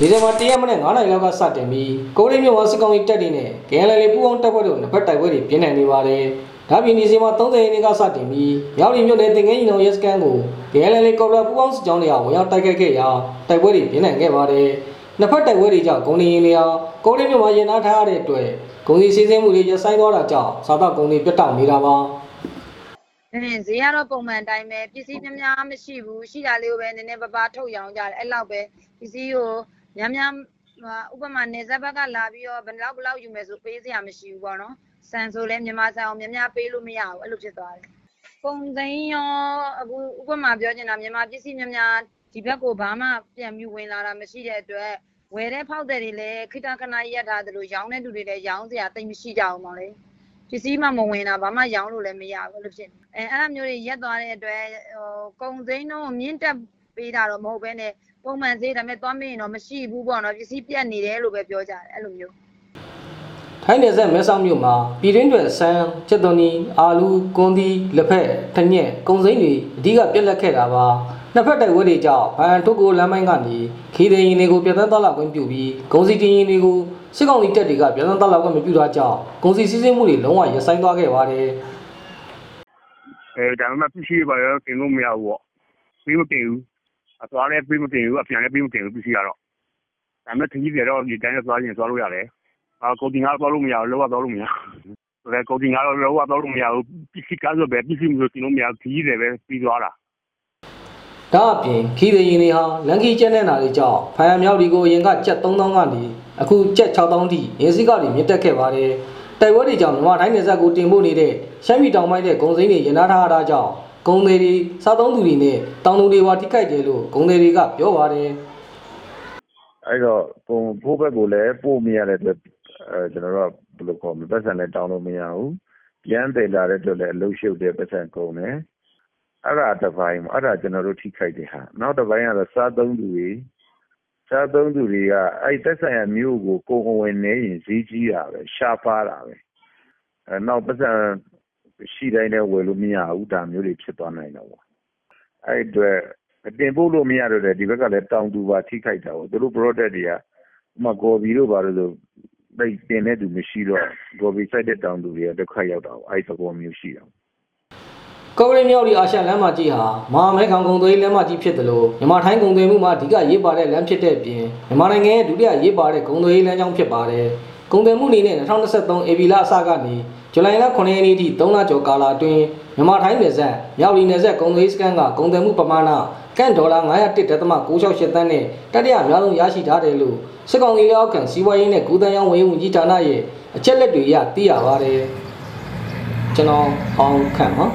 ဒီဇင်ဘာ၁ရက်မနေ့9နိုင်လောက်ကစတင်ပြီးကိုရီးမြို့ဝါစစ်ကောင်ကြီးတပ်တွေနဲ့ KNL ပူးပေါင်းတပ်ဖွဲ့တို့နှစ်ဖက်တိုက်ပွဲတွေပြင်းထန်နေပါတယ်။ဒါပြင်ဒီဇင်ဘာ30ရက်နေ့ကစတင်ပြီးရောက်ရီမြို့နယ်တင်ငင်းကြီးတော်ရဲစခန်းကို KNL ကော်ပရာပူးပေါင်းစစ်ကြောင်းတွေကဝင်ရောက်တိုက်ခိုက်ခဲ့ရာတိုက်ပွဲတွေပြင်းထန်ခဲ့ပါတယ်။နှစ်ဖက်တိုက်ပွဲတွေကြောင့်ဂုံနေရင်တွေဟာကိုရီးမြို့မှာရင်နာထားရတဲ့အတွက်ဂုံစီစီစဉ်မှုတွေရဆိုင်သွားတာကြောင့်စားတော့ဂုံတွေပြတ်တောက်နေတာပါ။အင်းဈေးကတော့ပုံမှန်တိုင်းပဲပစ္စည်းများများမရှိဘူးရှိတာလေးကိုပဲနည်းနည်းပါးပါးထုတ်ရောင်းကြတယ်အဲ့လောက်ပဲပစ္စည်းကို များများဥပမာနေဆက်ဘက်ကလာပြီးတော့ဘယ်လောက်ဘယ်လောက်ယူမယ်ဆိုပေးစရာမရှိဘူးပေါ့နော်ဆန်ဆိုလဲမြန်မာဆန်အောင်များများပေးလို့မရဘူးအဲ့လိုဖြစ်သွားတယ်ပုံသိန်းရောအခုဥပမာပြောချင်တာမြန်မာပစ္စည်းများများဒီဘက်ကိုဘာမှပြန်ပြီးဝင်လာတာမရှိတဲ့အတွက်ဝယ်တဲ့ဖောက်တဲ့တွေလည်းခိတခဏရက်ထားသလိုရောင်းတဲ့လူတွေလည်းရောင်းစရာတိတ်မရှိကြဘူးမောင်လေးပစ္စည်းမှမဝင်တာဘာမှရောင်းလို့လည်းမရဘူးလို့ဖြစ်နေအဲအဲ့လိုမျိုးတွေရက်သွားတဲ့အတွက်ဟိုကုံစိမ်းတော့မြင့်တက် ပေးတာတော့မဟုတ်ဘဲနဲ့ပုံမှန်ဈေးဒါပေမဲ့သွားမရင်တော့မရှိဘူးပေါ့နော်ပစ္စည်းပြတ်နေတယ်လို့ပဲပြောကြတယ်အဲ့လိုမျိုးထိုင်းနယ်စပ်မဲဆောက်မြို့မှာပြည်တွင်းတွေဆန်းချက်သွန်နီအာလူကွန်ဒီလက်ဖက်ထညက်ကုံစိမ့်တွေအဓိကပြက်လက်ခဲ့တာပါနှစ်ဖက်တိုက်ပွဲတွေကြောင့်ဘန်တုကိုလမ်းမိုင်းကနေခီးတဲ့ရင်တွေကိုပြတ်သန်းသွားလာခွင့်ပြုပြီးဂုံစီတင်ရင်တွေကိုစစ်ကောင်စီတပ်တွေကပြတ်သန်းသွားလာခွင့်မပြုတာကြောင့်ဂုံစီစီးဆင်းမှုတွေလုံးဝရပ်ဆိုင်းသွားခဲ့ပါတယ်အဲဒါမှမပစ္စည်းပါရောတင်လို့မရဘူးပေါ့ပြီးမတင်ဘူး အသွားလည်းပြီးမတင်ဘူးအပြန်လည်းပြီးမတင်ဘူးပစ္စည်းကတော့ဒါမှမဟုတ်ခကြီးတွေတော့ဒီတိုင်းနဲ့သွားရင်သွားလို့ရတယ်အာကိုတင်ကားသွားလို့မရဘူးလောကသွားလို့မရဘူးဒါကိုတင်ကားတော့လောကသွားလို့မရဘူးပစ္စည်းကားဆိုပဲပစ္စည်းမျိုးတင်လို့မရဘူးခကြီးတွေပဲပြီးသွားတာဒါအပြင်ခီးတဲ့ရင်တွေဟာလန်ကီကျန်းတဲ့နာတွေကြောင့်ဖန်ရမြောက်ဒီကိုအရင်ကကြက်3000ကနေအခုကြက်6000ထိရင်းစည်းကတွေမြင့်တက်ခဲ့ပါတယ်တိုက်ပွဲတွေကြောင့်မြန်မာတိုင်းနယ်စပ်ကိုတင်ပို့နေတဲ့ရှမ်းပြည်တောင်ပိုင်းတဲ့ဂုံစိမ်းတွေရနာထားတာကြောင့် ဂုံတွေတွေစားသုံးသူတွေနဲ့တောင်သူတွေပါထိခိုက်တယ်လို့ဂုံတွေကပြောပါတယ်အဲ့တော့ပုံဖိုးဘက်ကိုလည်းပို့မရတဲ့အတွက်အဲကျွန်တော်တို့ကဘယ်လိုခေါ်မလဲပတ်စံလည်းတောင်းလို့မရဘူးပြန်တယ်လာတဲ့အတွက်လည်းအလုံးရှုပ်တဲ့ပတ်စံကုန်တယ်အဲ့ဒါတစ်ပိုင်းပေါ့အဲ့ဒါကျွန်တော်တို့ထိခိုက်တယ်ဟာနောက်တစ်ပိုင်းကတော့စားသုံးသူတွေစားသုံးသူတွေကအဲ့သက်ဆိုင်ရာမျိုးကိုကိုယ်ဝင်နေရင်ဈေးကြီးတာပဲရှားပါတာပဲအဲနောက်ပတ်စံ ရှိတိုင်းလည်းဝယ်လို့မရဘူးဒါမျိုးတွေဖြစ်သွားနိုင်တော့ပေါ့အဲ့အတွက်တင်ပို့လို့မရတော့တဲ့ဒီဘက်ကလည်းတောင်သူပါထိခိုက်တာပေါ့သူတို့ product တွေကဥပမာကော်ဘီတို့ဘာလို့ဆိုပိတ်တင်တဲ့သူမရှိတော့ကော်ဘီစိုက်တဲ့တောင်သူတွေကဒုက္ခရောက်တာပေါ့အဲ့ဒီသဘောမျိုးရှိတာပေါ့ကော်ရီမြောက်ဒီအာရှလမ်းမကြီးဟာမဟာမဲခေါင်ကုံသွေးလမ်းမကြီးဖြစ်တယ်လို့မြန်မာထိုင်းကုံသွေးမှုမှာအဓိကရေးပါတဲ့လမ်းဖြစ်တဲ့အပြင်မြန်မာနိုင်ငံရဲ့ဒုတိယရေးပါတဲ့ကုံသွေးလမ်းကြောင်းဖြစ်ပါတယ်။ ကုံသွေးမှုအနေနဲ့2023 AB လအစကနေဇူလိုင်လ9ရက်နေ့ထိ3လကျော်ကာလအတွင်းမြန်မာထိုင်းနယ်စပ်မြောက်ဒီနယ်စပ်ကုံသွေးစကန်ကကုံသွေးမှုပမာဏကန်ဒေါ်လာ901.968တန်းနဲ့တတိယအများဆုံးရရှိထားတယ်လို့စစ်ကောင်စီလက်အောက်ခံစီးပွားရေးနဲ့ကုသရေးဝန်ကြီးဝန်ကြီးဌာနရဲ့အချက်လက်တွေအရသိရပါတယ်။ကျွန်တော်အောင်ခန့်ပါ